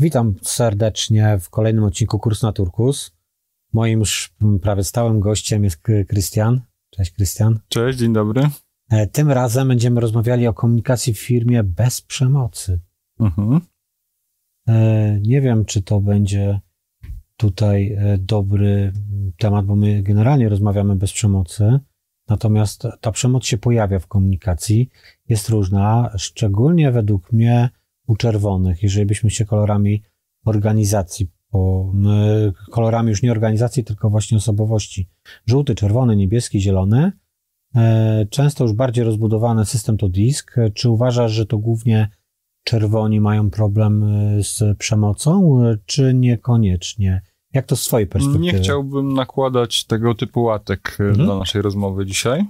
Witam serdecznie w kolejnym odcinku Kurs na Turkus. Moim już prawie stałym gościem jest Krystian. Cześć Krystian. Cześć, dzień dobry. E, tym razem będziemy rozmawiali o komunikacji w firmie bez przemocy. Mhm. E, nie wiem, czy to będzie tutaj e, dobry temat, bo my generalnie rozmawiamy bez przemocy. Natomiast ta przemoc się pojawia w komunikacji, jest różna, szczególnie według mnie u czerwonych, jeżeli byśmy się kolorami organizacji, po, kolorami już nie organizacji, tylko właśnie osobowości, żółty, czerwony, niebieski, zielony, e, często już bardziej rozbudowany system to disk. Czy uważasz, że to głównie czerwoni mają problem e, z przemocą, e, czy niekoniecznie? Jak to z swojej perspektywy? Nie chciałbym nakładać tego typu łatek mhm. dla naszej rozmowy dzisiaj.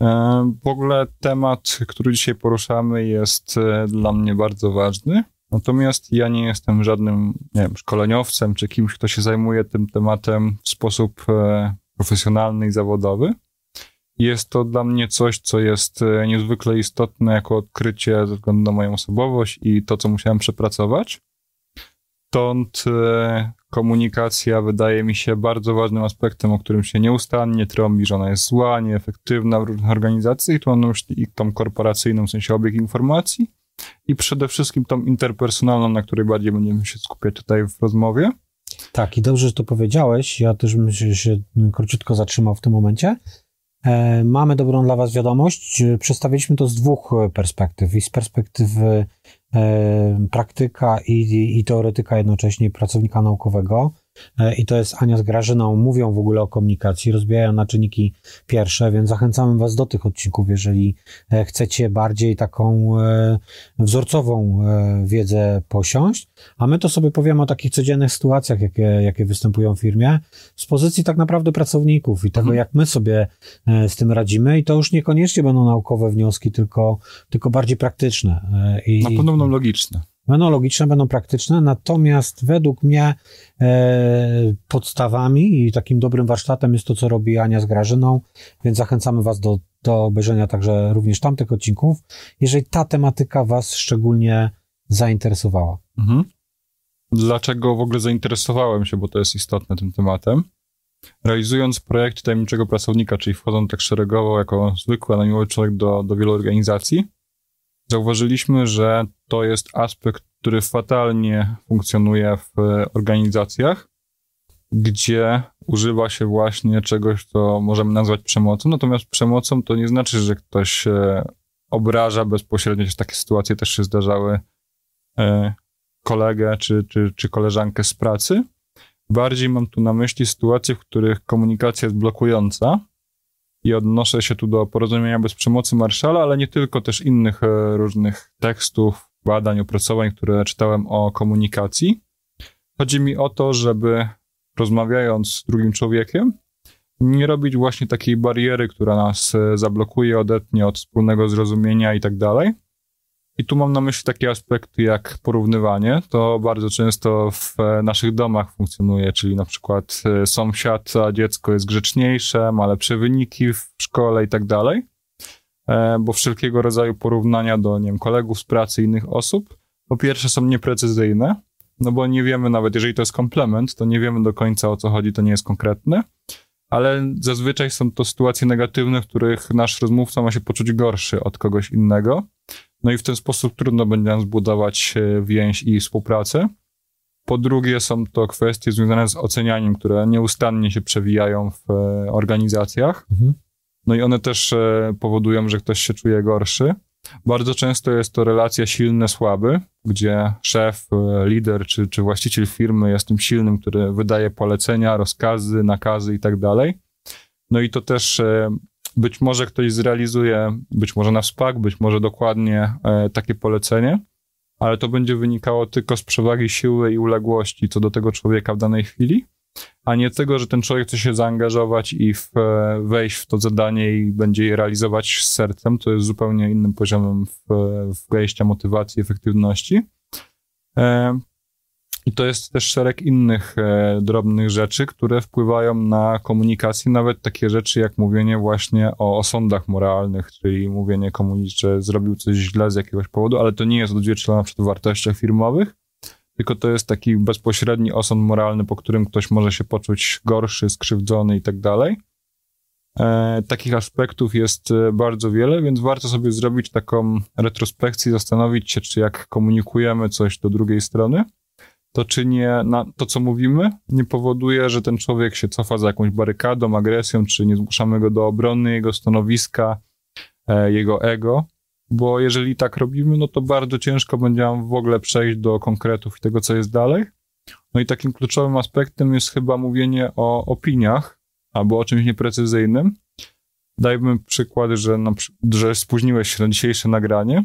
E, w ogóle temat, który dzisiaj poruszamy, jest e, dla mnie bardzo ważny. Natomiast ja nie jestem żadnym nie wiem, szkoleniowcem czy kimś, kto się zajmuje tym tematem w sposób e, profesjonalny i zawodowy. Jest to dla mnie coś, co jest niezwykle istotne jako odkrycie ze względu na moją osobowość i to, co musiałem przepracować. Stąd komunikacja wydaje mi się bardzo ważnym aspektem, o którym się nieustannie trąbi, że ona jest zła, nieefektywna w różnych organizacjach tu mam na myśli tą korporacyjną, w sensie obieg informacji i przede wszystkim tą interpersonalną, na której bardziej będziemy się skupiać tutaj w rozmowie. Tak, i dobrze, że to powiedziałeś. Ja też bym się, się króciutko zatrzymał w tym momencie. E, mamy dobrą dla Was wiadomość. Przedstawiliśmy to z dwóch perspektyw. I z perspektywy praktyka i, i teoretyka jednocześnie pracownika naukowego. E, i to jest Ania z Grażyną, mówią w ogóle o komunikacji, rozbijają na czynniki pierwsze, więc zachęcamy Was do tych odcinków, jeżeli e, chcecie bardziej taką e, wzorcową wiedzę posiąść, a my to sobie powiemy o takich codziennych sytuacjach, jakie, jakie występują w firmie, z pozycji tak naprawdę pracowników i tego, mhm. jak my sobie z tym radzimy i to już niekoniecznie będą naukowe wnioski, tylko, tylko bardziej praktyczne. I, na pewno logiczne będą logiczne, będą praktyczne, natomiast według mnie e, podstawami i takim dobrym warsztatem jest to, co robi Ania z Grażyną, więc zachęcamy Was do, do obejrzenia także również tamtych odcinków, jeżeli ta tematyka Was szczególnie zainteresowała. Mhm. Dlaczego w ogóle zainteresowałem się, bo to jest istotne tym tematem? Realizując projekt tajemniczego pracownika, czyli wchodząc tak szeregowo jako zwykły anonimowy człowiek do, do wielu organizacji, zauważyliśmy, że to jest aspekt, który fatalnie funkcjonuje w organizacjach, gdzie używa się właśnie czegoś, co możemy nazwać przemocą. Natomiast przemocą to nie znaczy, że ktoś się obraża bezpośrednio, takie sytuacje też się zdarzały e, kolegę czy, czy, czy koleżankę z pracy. Bardziej mam tu na myśli sytuacje, w których komunikacja jest blokująca, i odnoszę się tu do porozumienia bez przemocy Marszala, ale nie tylko, też innych e, różnych tekstów, badań, opracowań, które czytałem o komunikacji. Chodzi mi o to, żeby rozmawiając z drugim człowiekiem, nie robić właśnie takiej bariery, która nas e, zablokuje, odetnie od wspólnego zrozumienia i tak dalej, i tu mam na myśli takie aspekty jak porównywanie. To bardzo często w naszych domach funkcjonuje, czyli na przykład e, sąsiad, a dziecko jest grzeczniejsze, ma lepsze wyniki w szkole i tak dalej. E, bo wszelkiego rodzaju porównania do, nie wiem, kolegów z pracy, innych osób, po pierwsze są nieprecyzyjne, no bo nie wiemy nawet, jeżeli to jest komplement, to nie wiemy do końca o co chodzi, to nie jest konkretne, ale zazwyczaj są to sytuacje negatywne, w których nasz rozmówca ma się poczuć gorszy od kogoś innego. No i w ten sposób trudno będzie nam zbudować e, więź i współpracę. Po drugie, są to kwestie związane z ocenianiem, które nieustannie się przewijają w e, organizacjach. Mhm. No i one też e, powodują, że ktoś się czuje gorszy. Bardzo często jest to relacja silny-słaby, gdzie szef, lider czy, czy właściciel firmy jest tym silnym, który wydaje polecenia, rozkazy, nakazy i tak dalej. No i to też być może ktoś zrealizuje, być może na wspak, być może dokładnie e, takie polecenie, ale to będzie wynikało tylko z przewagi siły i uległości co do tego człowieka w danej chwili, a nie tego, że ten człowiek chce się zaangażować i w, e, wejść w to zadanie i będzie je realizować z sercem. To jest zupełnie innym poziomem w, w wejścia motywacji, efektywności. I to jest też szereg innych e, drobnych rzeczy, które wpływają na komunikację, nawet takie rzeczy jak mówienie właśnie o osądach moralnych, czyli mówienie komuś, że zrobił coś źle z jakiegoś powodu, ale to nie jest odzwierciedlone przed wartościach firmowych, tylko to jest taki bezpośredni osąd moralny, po którym ktoś może się poczuć gorszy, skrzywdzony i tak dalej. E, takich aspektów jest e, bardzo wiele, więc warto sobie zrobić taką retrospekcję, zastanowić się, czy jak komunikujemy coś do drugiej strony, to czy nie, na, to co mówimy, nie powoduje, że ten człowiek się cofa za jakąś barykadą, agresją, czy nie zmuszamy go do obrony jego stanowiska, e, jego ego, bo jeżeli tak robimy, no to bardzo ciężko będzie nam w ogóle przejść do konkretów i tego, co jest dalej. No i takim kluczowym aspektem jest chyba mówienie o opiniach albo o czymś nieprecyzyjnym. Dajmy przykład, że, na, że spóźniłeś się na dzisiejsze nagranie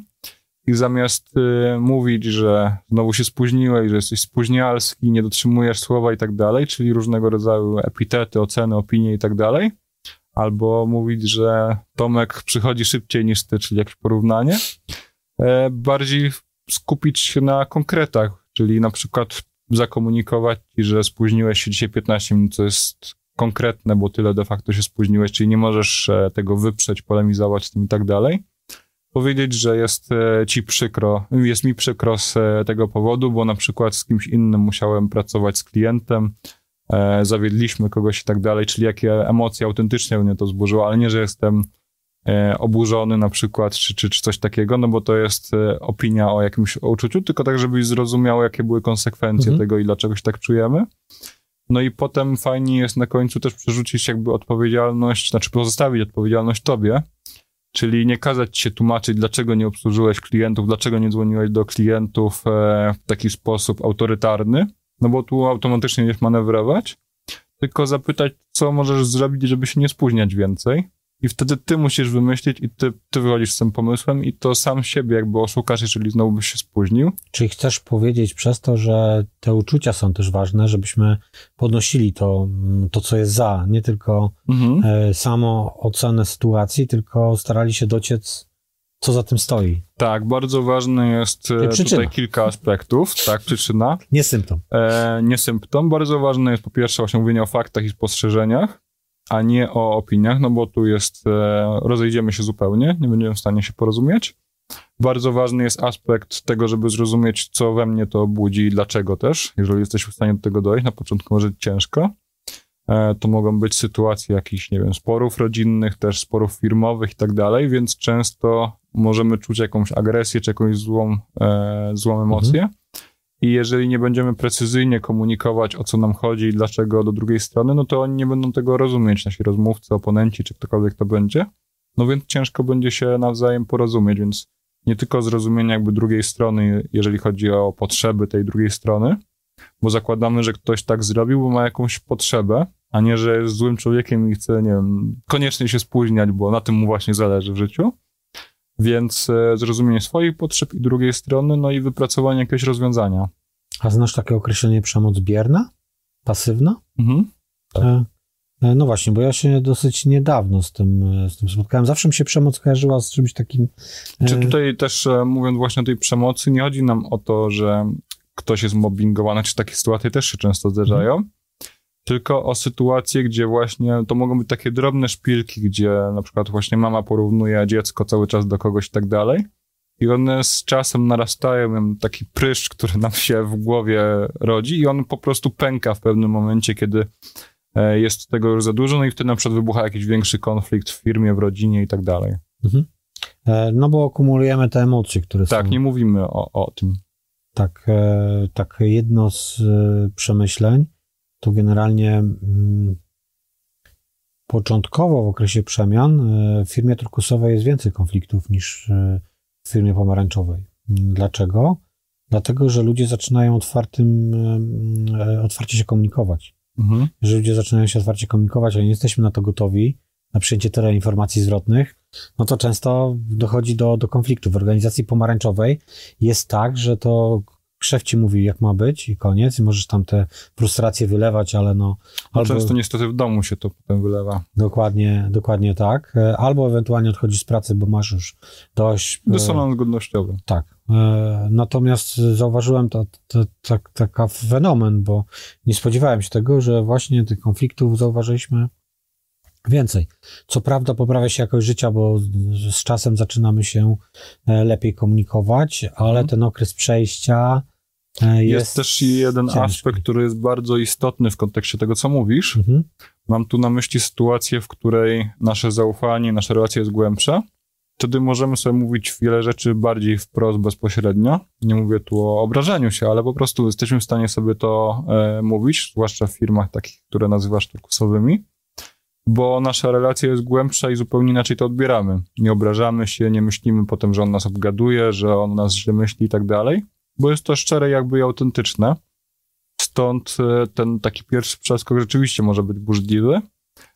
i zamiast y, mówić, że znowu się spóźniłeś, że jesteś spóźnialski, nie dotrzymujesz słowa i tak dalej, czyli różnego rodzaju epitety, oceny, opinie i tak dalej, albo mówić, że Tomek przychodzi szybciej niż ty, czyli jakieś porównanie, e, bardziej skupić się na konkretach, czyli na przykład zakomunikować ci, że spóźniłeś się dzisiaj 15 minut, co jest konkretne, bo tyle de facto się spóźniłeś, czyli nie możesz e, tego wyprzeć, polemizować z tym i tak dalej. Powiedzieć, że jest e, ci przykro, jest mi przykro z tego powodu, bo na przykład z kimś innym musiałem pracować z klientem, e, zawiedliśmy kogoś i tak dalej, czyli jakie emocje autentycznie mnie to zburzyło, ale nie, że jestem e, oburzony na przykład, czy, czy, czy coś takiego, no bo to jest e, opinia o jakimś uczuciu, tylko tak, żebyś zrozumiał, jakie były konsekwencje mhm. tego i dlaczego się tak czujemy. No i potem fajnie jest na końcu też przerzucić jakby odpowiedzialność, znaczy pozostawić odpowiedzialność tobie, czyli nie kazać się tłumaczyć, dlaczego nie obsłużyłeś klientów, dlaczego nie dzwoniłeś do klientów e, w taki sposób autorytarny, no bo tu automatycznie nie manewrować, tylko zapytać, co możesz zrobić, żeby się nie spóźniać więcej. I wtedy ty musisz wymyślić i ty, ty wychodzisz z tym pomysłem i to sam siebie jakby oszukasz, jeżeli znowu byś się spóźnił. Czyli chcesz powiedzieć przez to, że te uczucia są też ważne, żebyśmy podnosili to, to co jest za, nie tylko mhm. e, samo ocenę sytuacji, tylko starali się dociec co za tym stoi. Tak, bardzo ważne jest e, tutaj kilka aspektów. Tak, przyczyna. Nie symptom. E, nie symptom. Bardzo ważne jest po pierwsze właśnie mówienie o faktach i spostrzeżeniach, a nie o opiniach, no bo tu jest, e, rozejdziemy się zupełnie, nie będziemy w stanie się porozumieć. Bardzo ważny jest aspekt tego, żeby zrozumieć, co we mnie to budzi i dlaczego też. Jeżeli jesteśmy w stanie do tego dojść, na początku może być ciężko. E, to mogą być sytuacje jakichś, nie wiem, sporów rodzinnych, też sporów firmowych i tak dalej, więc często możemy czuć jakąś agresję czy jakąś złą, e, złą emocję. Mhm. I jeżeli nie będziemy precyzyjnie komunikować, o co nam chodzi i dlaczego do drugiej strony, no to oni nie będą tego rozumieć, nasi rozmówcy, oponenci, czy ktokolwiek to będzie. No więc ciężko będzie się nawzajem porozumieć, więc nie tylko zrozumienie jakby drugiej strony, jeżeli chodzi o potrzeby tej drugiej strony, bo zakładamy, że ktoś tak zrobił, bo ma jakąś potrzebę, a nie, że jest złym człowiekiem i chce, nie wiem, koniecznie się spóźniać, bo na tym mu właśnie zależy w życiu. Więc e, zrozumienie swoich potrzeb i drugiej strony, no i wypracowanie jakiegoś rozwiązania. A znasz takie określenie przemoc bierna? Pasywna? Mhm. Tak. E, e, no właśnie, bo ja się dosyć niedawno z tym, z tym spotkałem. Zawsze mi się przemoc kojarzyła z czymś takim. Czy tutaj też mówiąc właśnie o tej przemocy, nie chodzi nam o to, że ktoś jest mobbingowany, czy takie sytuacje też się często zdarzają, mhm tylko o sytuacje, gdzie właśnie to mogą być takie drobne szpilki, gdzie na przykład właśnie mama porównuje dziecko cały czas do kogoś i tak dalej. I one z czasem narastają, mam taki pryszcz, który nam się w głowie rodzi i on po prostu pęka w pewnym momencie, kiedy e, jest tego już za dużo, no i wtedy na przykład wybucha jakiś większy konflikt w firmie, w rodzinie i tak dalej. Mhm. E, no bo akumulujemy te emocje, które tak, są... Tak, nie mówimy o, o tym. Tak, e, tak jedno z przemyśleń, to generalnie mm, początkowo w okresie przemian e, w firmie turkusowej jest więcej konfliktów niż e, w firmie pomarańczowej. Dlaczego? Dlatego, że ludzie zaczynają otwartym, e, otwarcie się komunikować. Mhm. Jeżeli ludzie zaczynają się otwarcie komunikować, a nie jesteśmy na to gotowi, na przyjęcie tyle informacji zwrotnych, no to często dochodzi do, do konfliktu. W organizacji pomarańczowej jest tak, że to szef ci mówi, jak ma być i koniec, i możesz tam te frustracje wylewać, ale no... no albo... Często niestety w domu się to potem wylewa. Dokładnie, dokładnie tak. E, albo ewentualnie odchodzisz z pracy, bo masz już dość... E, Dysonans godnościowy. Tak. E, natomiast zauważyłem to, to, to, taka fenomen, bo nie spodziewałem się tego, że właśnie tych konfliktów zauważyliśmy więcej. Co prawda poprawia się jakość życia, bo z czasem zaczynamy się lepiej komunikować, ale mhm. ten okres przejścia jest, jest też jeden ciężki. aspekt, który jest bardzo istotny w kontekście tego, co mówisz. Mhm. Mam tu na myśli sytuację, w której nasze zaufanie, nasza relacja jest głębsza. Wtedy możemy sobie mówić wiele rzeczy bardziej wprost, bezpośrednio. Nie mówię tu o obrażeniu się, ale po prostu jesteśmy w stanie sobie to e, mówić, zwłaszcza w firmach takich, które nazywasz turkusowymi bo nasza relacja jest głębsza i zupełnie inaczej to odbieramy. Nie obrażamy się, nie myślimy potem, że on nas obgaduje, że on nas źle myśli i tak dalej, bo jest to szczere jakby i autentyczne. Stąd e, ten taki pierwszy przeskok rzeczywiście może być burzliwy,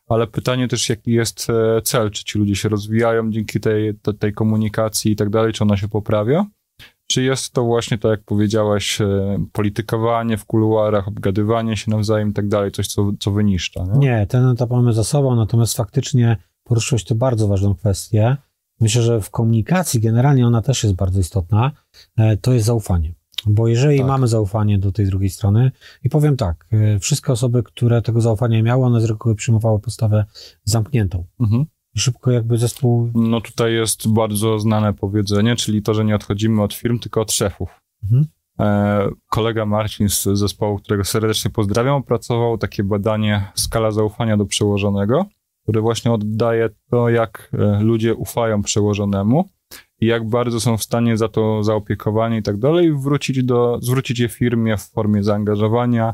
ale pytanie też, jaki jest e, cel, czy ci ludzie się rozwijają dzięki tej, tej komunikacji i tak dalej, czy ona się poprawia, czy jest to właśnie, tak jak powiedziałeś, e, politykowanie w kuluarach, obgadywanie się nawzajem i tak dalej, coś, co, co wyniszcza? Nie? nie, ten etap mamy za sobą, natomiast faktycznie poruszyłeś tu bardzo ważną kwestię. Myślę, że w komunikacji generalnie ona też jest bardzo istotna. E, to jest zaufanie. Bo jeżeli tak. mamy zaufanie do tej drugiej strony, i powiem tak, e, wszystkie osoby, które tego zaufania miały, one z reguły przyjmowały postawę zamkniętą. Mhm szybko jakby zespół... No tutaj jest bardzo znane powiedzenie, czyli to, że nie odchodzimy od firm, tylko od szefów. Mhm. E, kolega Marcin z zespołu, którego serdecznie pozdrawiam, opracował takie badanie skala zaufania do przełożonego, które właśnie oddaje to, jak e, ludzie ufają przełożonemu i jak bardzo są w stanie za to zaopiekowani i tak dalej, wrócić do, zwrócić je firmie w formie zaangażowania,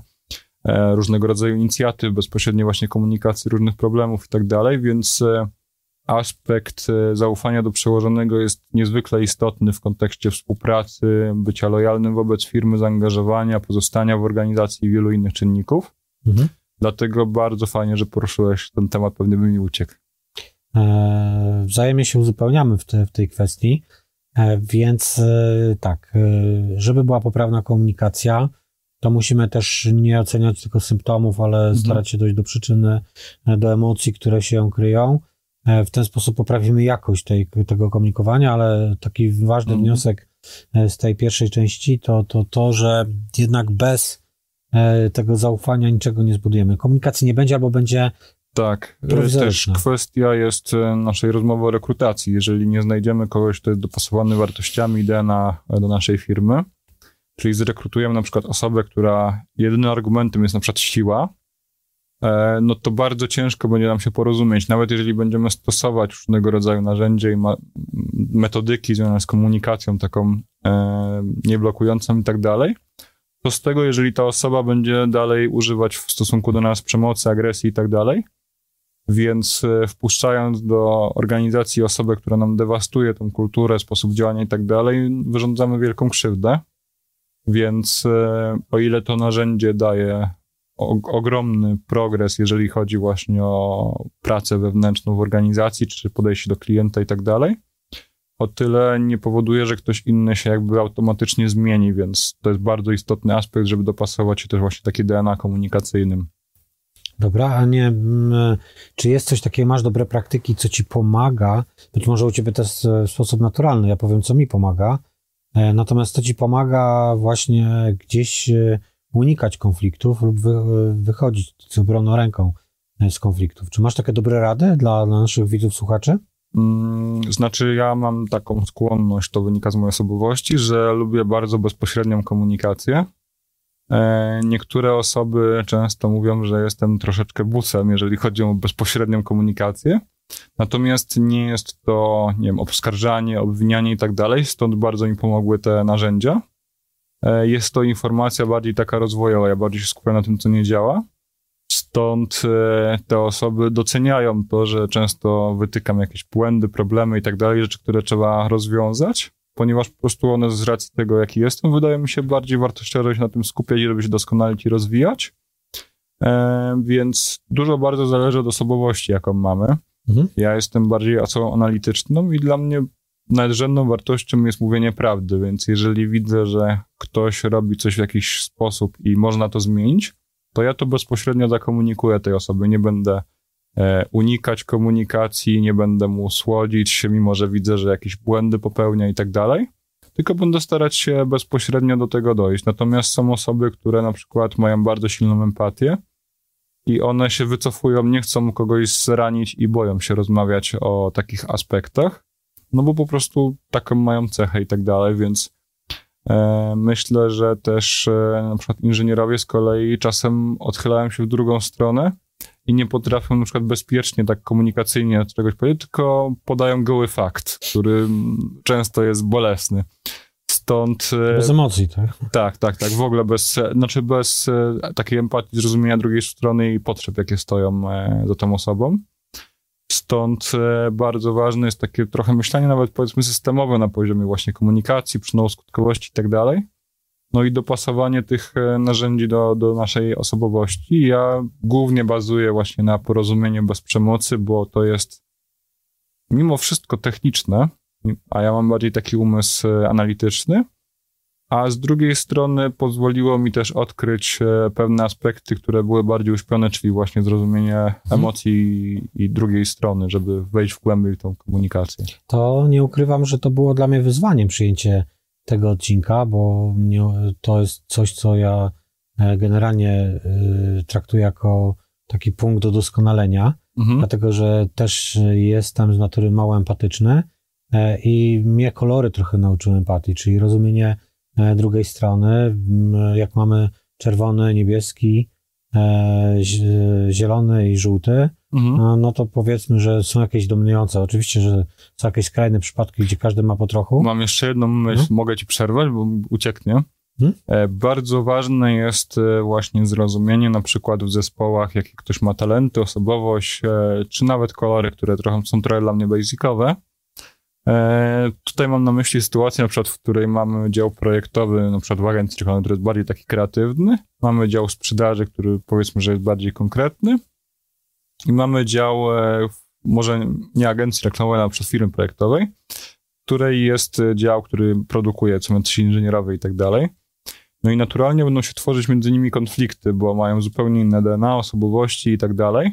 e, różnego rodzaju inicjatyw, bezpośredniej właśnie komunikacji różnych problemów i tak dalej, więc aspekt e, zaufania do przełożonego jest niezwykle istotny w kontekście współpracy, bycia lojalnym wobec firmy, zaangażowania, pozostania w organizacji i wielu innych czynników. Mhm. Dlatego bardzo fajnie, że poruszyłeś ten temat, pewnie by mi uciekł. E, wzajemnie się uzupełniamy w, te, w tej kwestii, e, więc e, tak, żeby była poprawna komunikacja, to musimy też nie oceniać tylko symptomów, ale mhm. starać się dojść do przyczyny, do emocji, które się kryją w ten sposób poprawimy jakość tej, tego komunikowania, ale taki ważny mm. wniosek e, z tej pierwszej części to, to to, że jednak bez e, tego zaufania niczego nie zbudujemy. Komunikacji nie będzie albo będzie tak, też kwestia jest naszej rozmowy o rekrutacji. Jeżeli nie znajdziemy kogoś, kto jest dopasowany wartościami DNA do naszej firmy, czyli zrekrutujemy na przykład osobę, która jedynym argumentem jest na przykład siła, E, no to bardzo ciężko będzie nam się porozumieć, nawet jeżeli będziemy stosować różnego rodzaju narzędzia i metodyki związane z komunikacją taką e, nieblokującą i tak dalej, to z tego, jeżeli ta osoba będzie dalej używać w stosunku do nas przemocy, agresji i tak dalej, więc e, wpuszczając do organizacji osobę, która nam dewastuje tą kulturę, sposób działania i tak dalej, wyrządzamy wielką krzywdę. Więc o ile to narzędzie daje ogromny progres, jeżeli chodzi właśnie o pracę wewnętrzną w organizacji, czy podejście do klienta i tak dalej. O tyle nie powoduje, że ktoś inny się jakby automatycznie zmieni, więc to jest bardzo istotny aspekt, żeby dopasować się też właśnie takie DNA komunikacyjnym. Dobra, a nie, czy jest coś takiego, masz dobre praktyki, co ci pomaga? Być może u ciebie też w sposób naturalny, ja powiem, co mi pomaga. E, natomiast to ci pomaga właśnie gdzieś e, unikać konfliktów lub wy, wychodzić z obronną ręką z konfliktów. Czy masz takie dobre rady dla, dla naszych widzów, słuchaczy? Mm, znaczy, ja mam taką skłonność, to wynika z mojej osobowości, że lubię bardzo bezpośrednią komunikację. E, niektóre osoby często mówią, że jestem troszeczkę busem, jeżeli chodzi o bezpośrednią komunikację. Natomiast nie jest to, nie wiem, obskarżanie, obwinianie i tak dalej, stąd bardzo mi pomogły te narzędzia. E, jest to informacja bardziej taka rozwojowa, ja bardziej się skupiam na tym, co nie działa. Stąd e, te osoby doceniają to, że często wytykam jakieś błędy, problemy i tak dalej, rzeczy, które trzeba rozwiązać, ponieważ po prostu one z racji tego, jaki jestem, wydaje mi się bardziej wartościowe się na tym skupiać, żeby się doskonalić i rozwijać. E, więc dużo bardzo zależy od osobowości, jaką mamy. Mhm. Ja jestem bardziej osobą analityczną i dla mnie nadrzędną wartością jest mówienie prawdy, więc jeżeli widzę, że ktoś robi coś w jakiś sposób i można to zmienić, to ja to bezpośrednio zakomunikuję tej osobie. Nie będę e, unikać komunikacji, nie będę mu słodzić się, mimo że widzę, że jakieś błędy popełnia i tak dalej, tylko będę starać się bezpośrednio do tego dojść. Natomiast są osoby, które na przykład mają bardzo silną empatię i one się wycofują, nie chcą kogoś zranić i boją się rozmawiać o takich aspektach no bo po prostu taką mają cechę i tak dalej, więc E, myślę, że też e, na przykład inżynierowie z kolei czasem odchylają się w drugą stronę i nie potrafią na przykład bezpiecznie, tak komunikacyjnie czegoś powiedzieć, tylko podają goły fakt, który często jest bolesny. Stąd... E, bez emocji, tak? Tak, tak, tak. W ogóle bez, znaczy bez takiej empatii, zrozumienia drugiej strony i potrzeb, jakie stoją za tą osobą. Stąd e, bardzo ważne jest takie trochę myślenie nawet powiedzmy systemowe na poziomie właśnie komunikacji, przynosu skutkowości i tak dalej. No i dopasowanie tych e, narzędzi do, do naszej osobowości. Ja głównie bazuję właśnie na porozumieniu bez przemocy, bo to jest mimo wszystko techniczne, a ja mam bardziej taki umysł e, analityczny, a z drugiej strony pozwoliło mi też odkryć e, pewne aspekty, które były bardziej uśpione, czyli właśnie zrozumienie mhm. emocji i drugiej strony, żeby wejść w głębiej tą komunikację. To nie ukrywam, że to było dla mnie wyzwaniem przyjęcie tego odcinka, bo to jest coś, co ja e, generalnie e, traktuję jako taki punkt do doskonalenia, mhm. dlatego że też jestem z natury mało empatyczny i mnie kolory trochę nauczyły empatii, czyli rozumienie drugiej strony, jak mamy czerwony, niebieski, e, zielony i żółty, mhm. no to powiedzmy, że są jakieś dominujące. Oczywiście, że są jakieś skrajne przypadki, gdzie każdy ma po trochu. Mam jeszcze jedną myśl, mhm. mogę ci przerwać, bo ucieknie. Mhm. E, bardzo ważne jest właśnie zrozumienie na przykład w zespołach, jakie ktoś ma talenty, osobowość, czy nawet kolory, które trochę są trochę dla mnie basicowe, E, tutaj mam na myśli sytuację, na przykład, w której mamy dział projektowy, na przykład w agencji, który jest bardziej taki kreatywny. Mamy dział sprzedaży, który powiedzmy, że jest bardziej konkretny. I mamy dział, e, może nie agencji reklamowej, ale przez firmy projektowej, której jest dział, który produkuje cementy inżynierowe i tak dalej. No i naturalnie będą się tworzyć między nimi konflikty, bo mają zupełnie inne DNA, osobowości i tak dalej.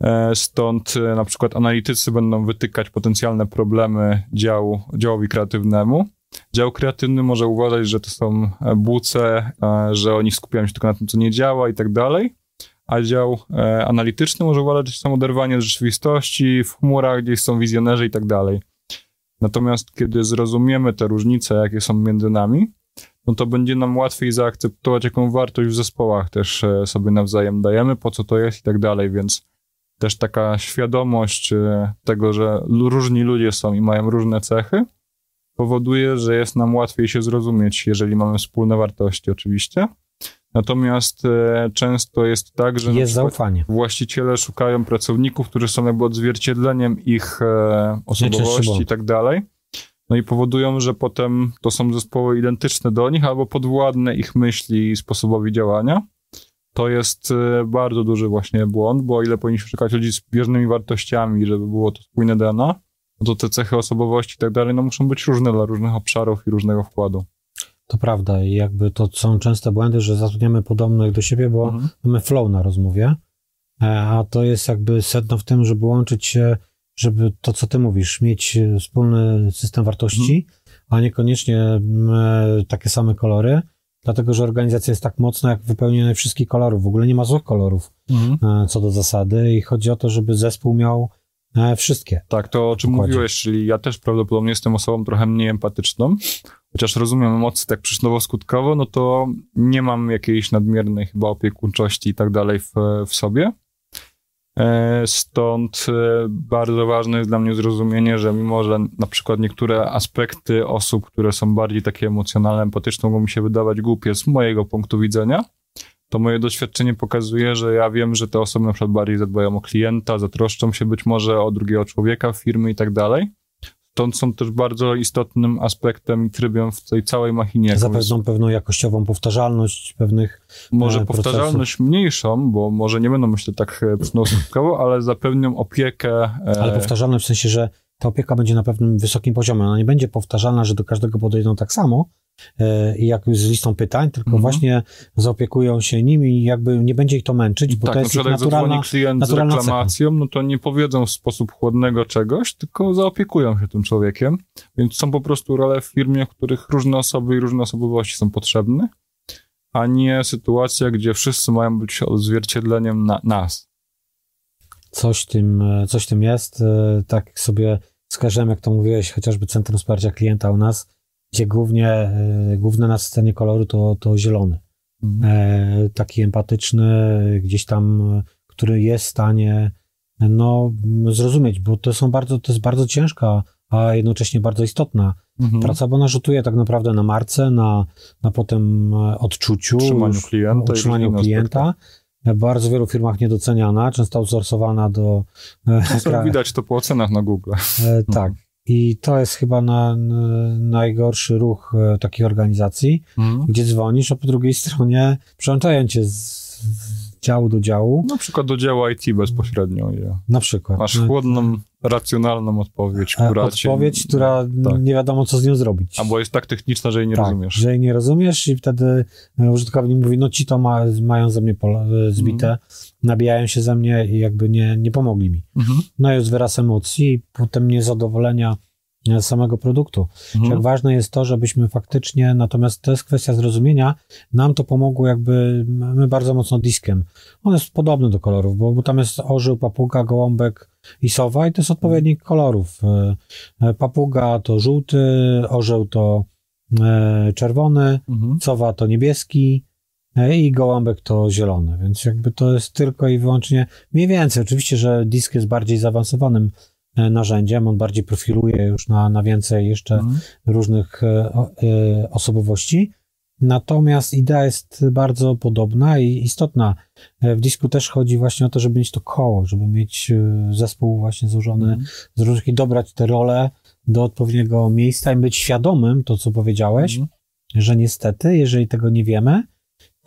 E, stąd e, na przykład analitycy będą wytykać potencjalne problemy działu, działowi kreatywnemu. Dział kreatywny może uważać, że to są e, buce, że oni skupiają się tylko na tym, co nie działa i tak dalej, a dział analityczny może uważać, że są oderwanie z rzeczywistości, w chmurach gdzieś są wizjonerzy i tak dalej. Natomiast kiedy zrozumiemy te różnice, jakie są między nami, no to będzie nam łatwiej zaakceptować, jaką wartość w zespołach też sobie nawzajem dajemy, po co to jest i tak dalej, więc też taka świadomość e, tego, że różni ludzie są i mają różne cechy, powoduje, że jest nam łatwiej się zrozumieć, jeżeli mamy wspólne wartości, oczywiście. Natomiast e, często jest tak, że jest zaufanie. właściciele szukają pracowników, którzy są jakby odzwierciedleniem ich e, osobowości i tak dalej. No i powodują, że potem to są zespoły identyczne do nich albo podwładne ich myśli i sposobowi działania to jest e, bardzo duży właśnie błąd, bo o ile powinniśmy szukać ludzi z bieżnymi wartościami, żeby było to spójne DNA, no to te cechy osobowości i tak dalej, no muszą być różne dla różnych obszarów i różnego wkładu. To prawda i jakby to są częste błędy, że zatrudniamy podobnych do siebie, bo mhm. mamy flow na rozmowie, e, a to jest jakby sedno w tym, żeby łączyć się, żeby to, co ty mówisz, mieć e, wspólny system wartości, mhm. a niekoniecznie takie same kolory, dlatego że organizacja jest tak mocna, jak wypełnienie wszystkich kolorów. W ogóle nie ma złych kolorów mhm. E, co do zasady i chodzi o to, żeby zespół miał e, wszystkie. Tak, to o czym mówiłeś, czyli ja też prawdopodobnie jestem osobą trochę mniej empatyczną, chociaż rozumiem emocje tak przyczynowo-skutkowo, no to nie mam jakiejś nadmiernej chyba opiekuńczości i tak dalej w, w sobie. E, stąd e, bardzo ważne jest dla mnie zrozumienie, że mimo, że na przykład niektóre aspekty osób, które są bardziej takie emocjonalne, empatyczne, mogą mi się wydawać głupie z mojego punktu widzenia, to moje doświadczenie pokazuje, że ja wiem, że te osoby na przykład bardziej zadbają o klienta, zatroszczą się być może o drugiego człowieka, firmy i tak dalej. Stąd są też bardzo istotnym aspektem i trybem w tej całej machinie. Zapewną pewną jakościową powtarzalność pewnych Może e, powtarzalność mniejszą, bo może nie będą myślę tak e, przynoskowo, ale zapewnią opiekę. E, ale powtarzalność w sensie, że ta opieka będzie na pewnym wysokim poziomie. Ona nie będzie powtarzalna, że do każdego podejdą tak samo, i jak z listą pytań, tylko -hmm. właśnie zaopiekują się nimi i jakby nie będzie ich to męczyć, bo tak, to jest na przykład naturalna, jak klient z reklamacją, cecha. no to nie powiedzą w sposób chłodnego czegoś, tylko zaopiekują się tym człowiekiem, więc są po prostu role w firmie, w których różne osoby i różne osobowości są potrzebne, a nie sytuacja, gdzie wszyscy mają być odzwierciedleniem na, nas. Coś tym, coś tym jest, tak sobie skojarzyłem, jak to mówiłeś, chociażby Centrum Wsparcia Klienta u nas, gdzie głównie, e, główne nasycenie koloru to, to zielony. Mhm. E, taki empatyczny, gdzieś tam, który jest w stanie no, zrozumieć, bo to są bardzo, to jest bardzo ciężka, a jednocześnie bardzo istotna mhm. praca, bo ona rzutuje tak naprawdę na marce, na, na potem odczuciu, utrzymaniu klienta. Utrzymaniu klienta. W bardzo wielu firmach niedoceniana, często outsourcowana do... No, widać to po ocenach na Google. E, tak. I to jest chyba na, na najgorszy ruch e, takiej organizacji, mhm. gdzie dzwonisz, a po drugiej stronie przełączają cię z działu do działu. Na przykład do działu IT bezpośrednio. Na przykład. Masz chłodną racjonalną odpowiedź, e, która Odpowiedź, cię... która tak. nie wiadomo, co z nią zrobić. Albo jest tak techniczna, że jej nie tak, rozumiesz. że jej nie rozumiesz i wtedy użytkownik mówi, no ci to ma, mają ze mnie e, zbite, mm. nabijają się ze mnie i jakby nie, nie pomogli mi. Mm -hmm. No jest wyraz emocji potem niezadowolenia samego produktu. Mhm. Jak ważne jest to, żebyśmy faktycznie, natomiast to jest kwestia zrozumienia, nam to pomogło jakby, my bardzo mocno diskiem. On jest podobny do kolorów, bo, bo tam jest orzeł, papuga, gołąbek i sowa i to jest odpowiednik kolorów. E, e, papuga to żółty, orzeł to e, czerwony, mhm. sowa to niebieski, i gołąbek to zielony, więc jakby to jest tylko i wyłącznie mniej więcej. Oczywiście, że disk jest bardziej zaawansowanym narzędziem, on bardziej profiluje już na, na więcej jeszcze mhm. różnych e, e, osobowości. Natomiast idea jest bardzo podobna i istotna. W disku też chodzi właśnie o to, żeby mieć to koło, żeby mieć zespół właśnie złożony mhm. z różnych i dobrać te role do odpowiedniego miejsca i być świadomym, to co powiedziałeś, mhm. że niestety, jeżeli tego nie wiemy,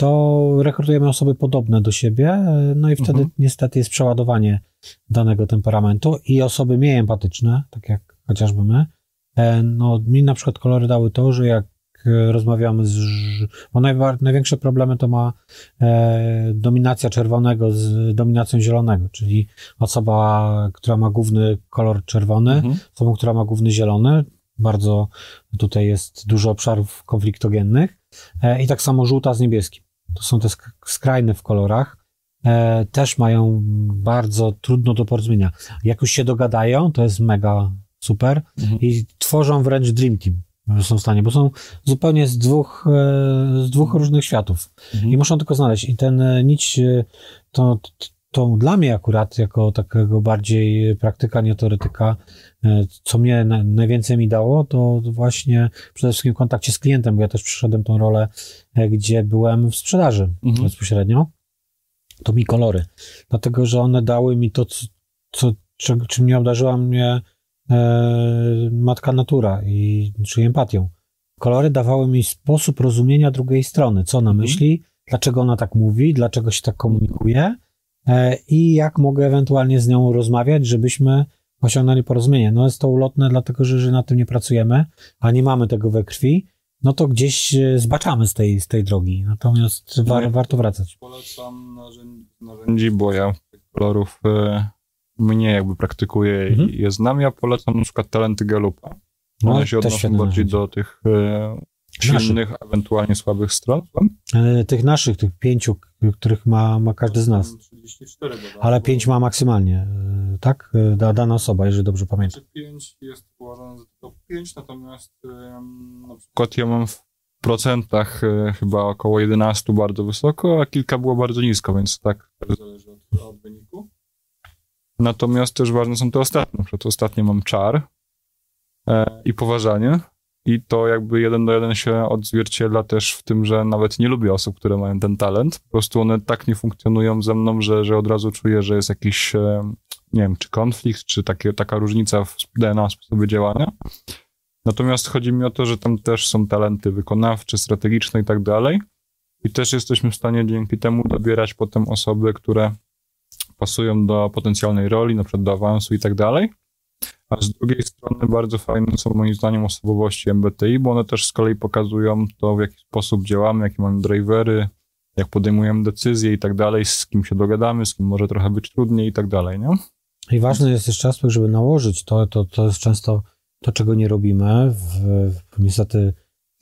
to rekrutujemy osoby podobne do siebie, no i wtedy mhm. niestety jest przeładowanie danego temperamentu i osoby mniej empatyczne, tak jak chociażby my, e, no mi na przykład kolory dały to, że jak e, rozmawiamy z, bo największe problemy to ma e, dominacja czerwonego z dominacją zielonego, czyli osoba, która ma główny kolor czerwony, mhm. osobą, która ma główny zielony, bardzo tutaj jest dużo obszarów konfliktogennych e, i tak samo żółta z niebieskim. To są te skrajne w kolorach, e, też mają bardzo trudno do porozumienia. Jak już się dogadają, to jest mega super mhm. i tworzą wręcz Dream Team są w stanie, bo są zupełnie z dwóch, e, z dwóch różnych światów mhm. i muszą tylko znaleźć. I ten e, nić, e, to, to dla mnie akurat, jako takiego bardziej praktyka, nie teoretyka, co mnie na, najwięcej mi dało, to właśnie przede wszystkim w kontakcie z klientem, bo ja też przyszedłem tą rolę, gdzie byłem w sprzedaży mhm. bezpośrednio to mi kolory. Dlatego, że one dały mi to, co, co czym nie obdarzyła mnie e, matka natura i czy empatią. Kolory dawały mi sposób rozumienia drugiej strony, co ona mhm. myśli, dlaczego ona tak mówi, dlaczego się tak komunikuje e, i jak mogę ewentualnie z nią rozmawiać, żebyśmy osiągnęli porozumienie. No jest to ulotne, dlatego że jeżeli na tym nie pracujemy, a nie mamy tego we krwi, no to gdzieś e, zbaczamy z tej, z tej drogi. Natomiast war, warto wracać. Polecam narzędzi, bo ja tych kolorów e, mnie jakby praktykuję mhm. i je znam. Ja polecam na przykład talenty Galupa. No, One no, się odnoszą bardziej do tych e, silnych, naszych. ewentualnie słabych stron. E, tych naszych, tych pięciu, których ma, ma każdy z nas. 34 Ale pięć ma maksymalnie, e, tak? E, da, dana osoba, jeżeli dobrze pamiętam. Znaczy pięć jest uważane za tylko pięć, natomiast na przykład ja mam w procentach chyba około 11 bardzo wysoko, a kilka było bardzo nisko, więc tak zależy od, od wyniku. Natomiast też ważne są te ostatnie. Na przykład ostatnie mam czar e, i poważanie. I to jakby jeden do jeden się odzwierciedla też w tym, że nawet nie lubię osób, które mają ten talent. Po prostu one tak nie funkcjonują ze mną, że, że od razu czuję, że jest jakiś, e, nie wiem, czy konflikt, czy takie, taka różnica w DNA, sposobie działania. Natomiast chodzi mi o to, że tam też są talenty wykonawcze, strategiczne i tak dalej. I też jesteśmy w stanie dzięki temu dobierać potem osoby, które pasują do potencjalnej roli, na przykład do awansu i tak dalej. A z drugiej strony bardzo fajne są moim zdaniem osobowości MBTI, bo one też z kolei pokazują to, w jaki sposób działamy, jakie mamy drivery, jak podejmujemy decyzje i tak dalej, z kim się dogadamy, z kim może trochę być trudniej i tak dalej, nie? I ważny jest jeszcze aspekt, żeby nałożyć to, to, to jest często to, czego nie robimy. W, w, niestety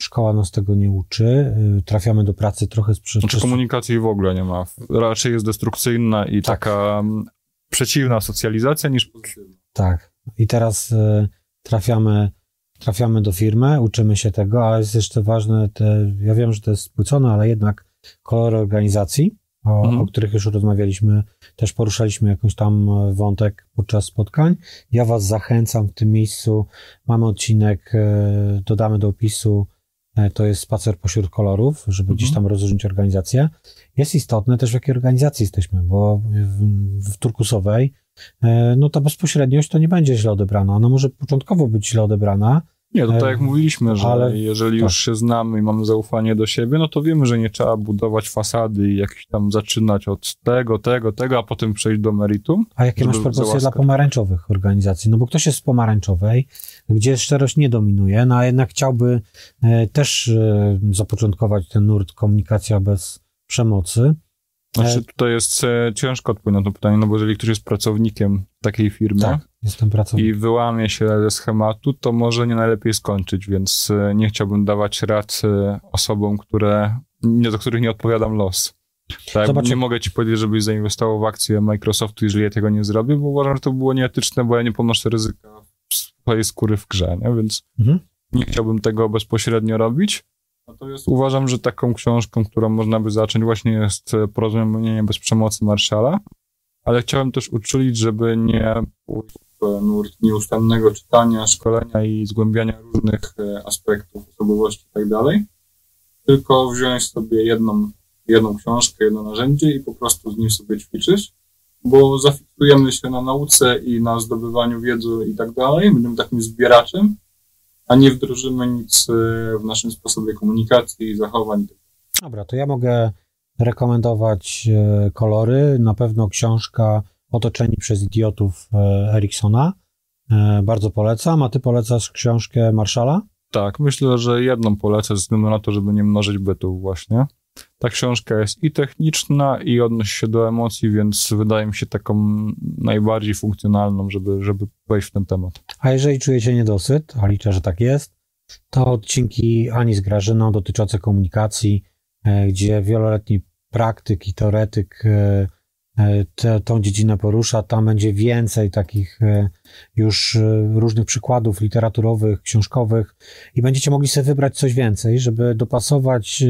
szkoła nas tego nie uczy. Y, trafiamy do pracy trochę z przez... Znaczy komunikacji w ogóle nie ma. Raczej jest destrukcyjna i tak. taka mm, przeciwna socjalizacja niż pozytywna. Tak. I teraz y, trafiamy trafiamy do firmy, uczymy się tego, ale jest jeszcze ważne, te, ja wiem, że to jest spłycone, ale jednak kolory organizacji, o, mhm. o, których już rozmawialiśmy, też poruszaliśmy jakąś tam e, wątek podczas spotkań. Ja Was zachęcam w tym miejscu. Mamy odcinek, e, dodamy do opisu, e, to jest spacer pośród kolorów, żeby mhm. gdzieś tam rozróżnić organizację. Jest istotne też, w jakiej organizacji jesteśmy, bo w, w turkusowej, no ta bezpośredniość to nie będzie źle odebrana. Ona może początkowo być źle odebrana, nie, to tak jak mówiliśmy, że ale, jeżeli tak. już się znamy i mamy zaufanie do siebie, no to wiemy, że nie trzeba budować fasady i jakiś tam zaczynać od tego, tego, tego, a potem przejść do meritum. A jakie masz propozycje dla pomarańczowych organizacji? No bo ktoś jest z pomarańczowej, gdzie szczerość nie dominuje, no a jednak chciałby e, też e, zapoczątkować ten nurt komunikacja bez przemocy. Znaczy e, tutaj jest e, ciężko odpowiedzieć na to pytanie, no bo jeżeli ktoś jest pracownikiem takiej firmy tak, jestem i wyłamie się ze schematu, to może nie najlepiej skończyć, więc e, nie chciałbym dawać rad osobom, które, nie, do których nie odpowiadam los. Tak, Zobacz, nie mogę ci powiedzieć, żebyś zainwestował w akcje Microsoftu, jeżeli ja tego nie zrobię, bo uważam, że to było nieetyczne, bo ja nie ponoszę ryzyka swojej skóry w grze, nie? więc mhm. nie chciałbym tego bezpośrednio robić. Natomiast uważam, że taką książką, którą można by zacząć właśnie jest e, Porozumienie bez przemocy Marszala, ale chciałem też uczulić, żeby nie pójść w nurt nieustannego czytania, szkolenia i zgłębiania różnych e, aspektów osobowości i tak dalej, tylko wziąć sobie jedną, jedną książkę, jedno narzędzie i po prostu z nim sobie ćwiczyć, bo zafiksujemy się na nauce i na zdobywaniu wiedzy i tak dalej, będziemy takim zbieraczem, a nie wdrożymy nic e, w naszym sposobie komunikacji i zachowań. Dobra, to ja mogę rekomendować e, kolory. Na pewno książka Otoczeni przez idiotów e, Eriksona. Bardzo polecam. A ty polecasz książkę Marszala? Tak, myślę, że jedną polecę ze względu na to, żeby nie mnożyć bytów właśnie. Ta książka jest i techniczna, i odnosi się do emocji, więc wydaje mi się taką najbardziej funkcjonalną, żeby, żeby wejść w ten temat. A jeżeli czujecie niedosyt, a liczę, że tak jest, to odcinki Ani z Grażyną dotyczące komunikacji, e, gdzie wieloletni praktyk i teoretyk e, te, tą dziedzinę porusza. Tam będzie więcej takich e, już e, różnych przykładów literaturowych, książkowych i będziecie mogli sobie wybrać coś więcej, żeby dopasować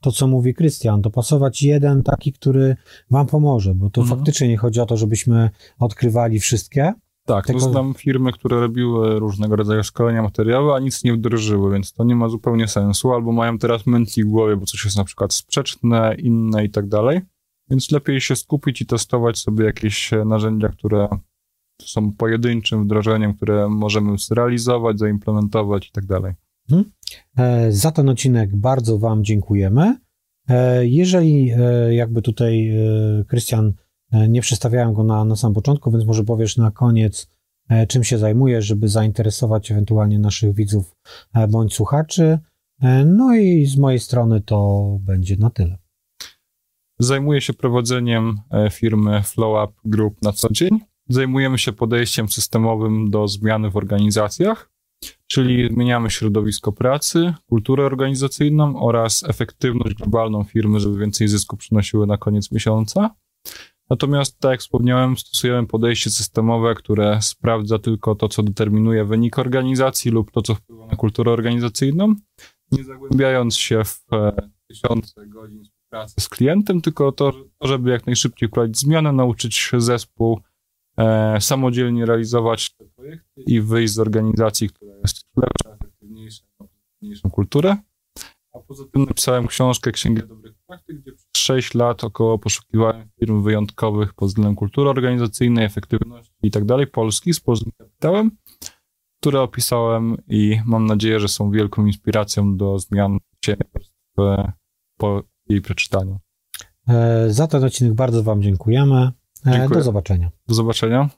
to, co mówi Krystian, dopasować jeden taki, który wam pomoże, bo to mhm. faktycznie nie chodzi o to, żebyśmy odkrywali wszystkie. Tak, tylko... to znam firmy, które robiły różnego rodzaju szkolenia, materiały, a nic nie wdrożyły, więc to nie ma zupełnie sensu, albo mają teraz mętli w głowie, bo coś jest na przykład sprzeczne, inne i tak dalej. Więc lepiej się skupić i testować sobie jakieś e, narzędzia, które są pojedynczym wdrożeniem, które możemy zrealizować, zaimplementować i tak dalej. Mhm. E, za ten odcinek bardzo Wam dziękujemy. E, jeżeli jakby tutaj Krystian, nie przedstawiałem go na, na samym początku, więc może powiesz na koniec, czym się zajmujesz, żeby zainteresować ewentualnie naszych widzów bądź słuchaczy. No i z mojej strony to będzie na tyle. Zajmuję się prowodzeniem e, firmy Flow Up Group na co dzień. Zajmujemy się podejściem systemowym do zmiany w organizacjach, czyli zmieniamy środowisko pracy, kulturę organizacyjną oraz efektywność globalną firmy, żeby więcej zysku przynosiły na koniec miesiąca. Natomiast, tak jak wspomniałem, stosujemy podejście systemowe, które sprawdza tylko to, co determinuje wynik organizacji lub to, co wpływa na kulturę organizacyjną, nie zagłębiając się w e, tysiące godzin pracy z klientem, tylko to, żeby jak najszybciej wprowadzić zmianę, nauczyć zespół e, samodzielnie realizować te projekty i wyjść z organizacji, która jest lepsza, efektywniejsza, ma efektywniejszą kulturę. A poza tym napisałem książkę Księgę Dobrych Praktyk, gdzie przez 6 lat około poszukiwałem firm wyjątkowych pod względem kultury organizacyjnej, efektywności i tak dalej, polskich z polskim kapitałem, które opisałem i mam nadzieję, że są wielką inspiracją do zmian w, po, jej przeczytaniu. E, za ten odcinek bardzo Wam dziękujemy. E, Dziękuję. Do zobaczenia. Do zobaczenia.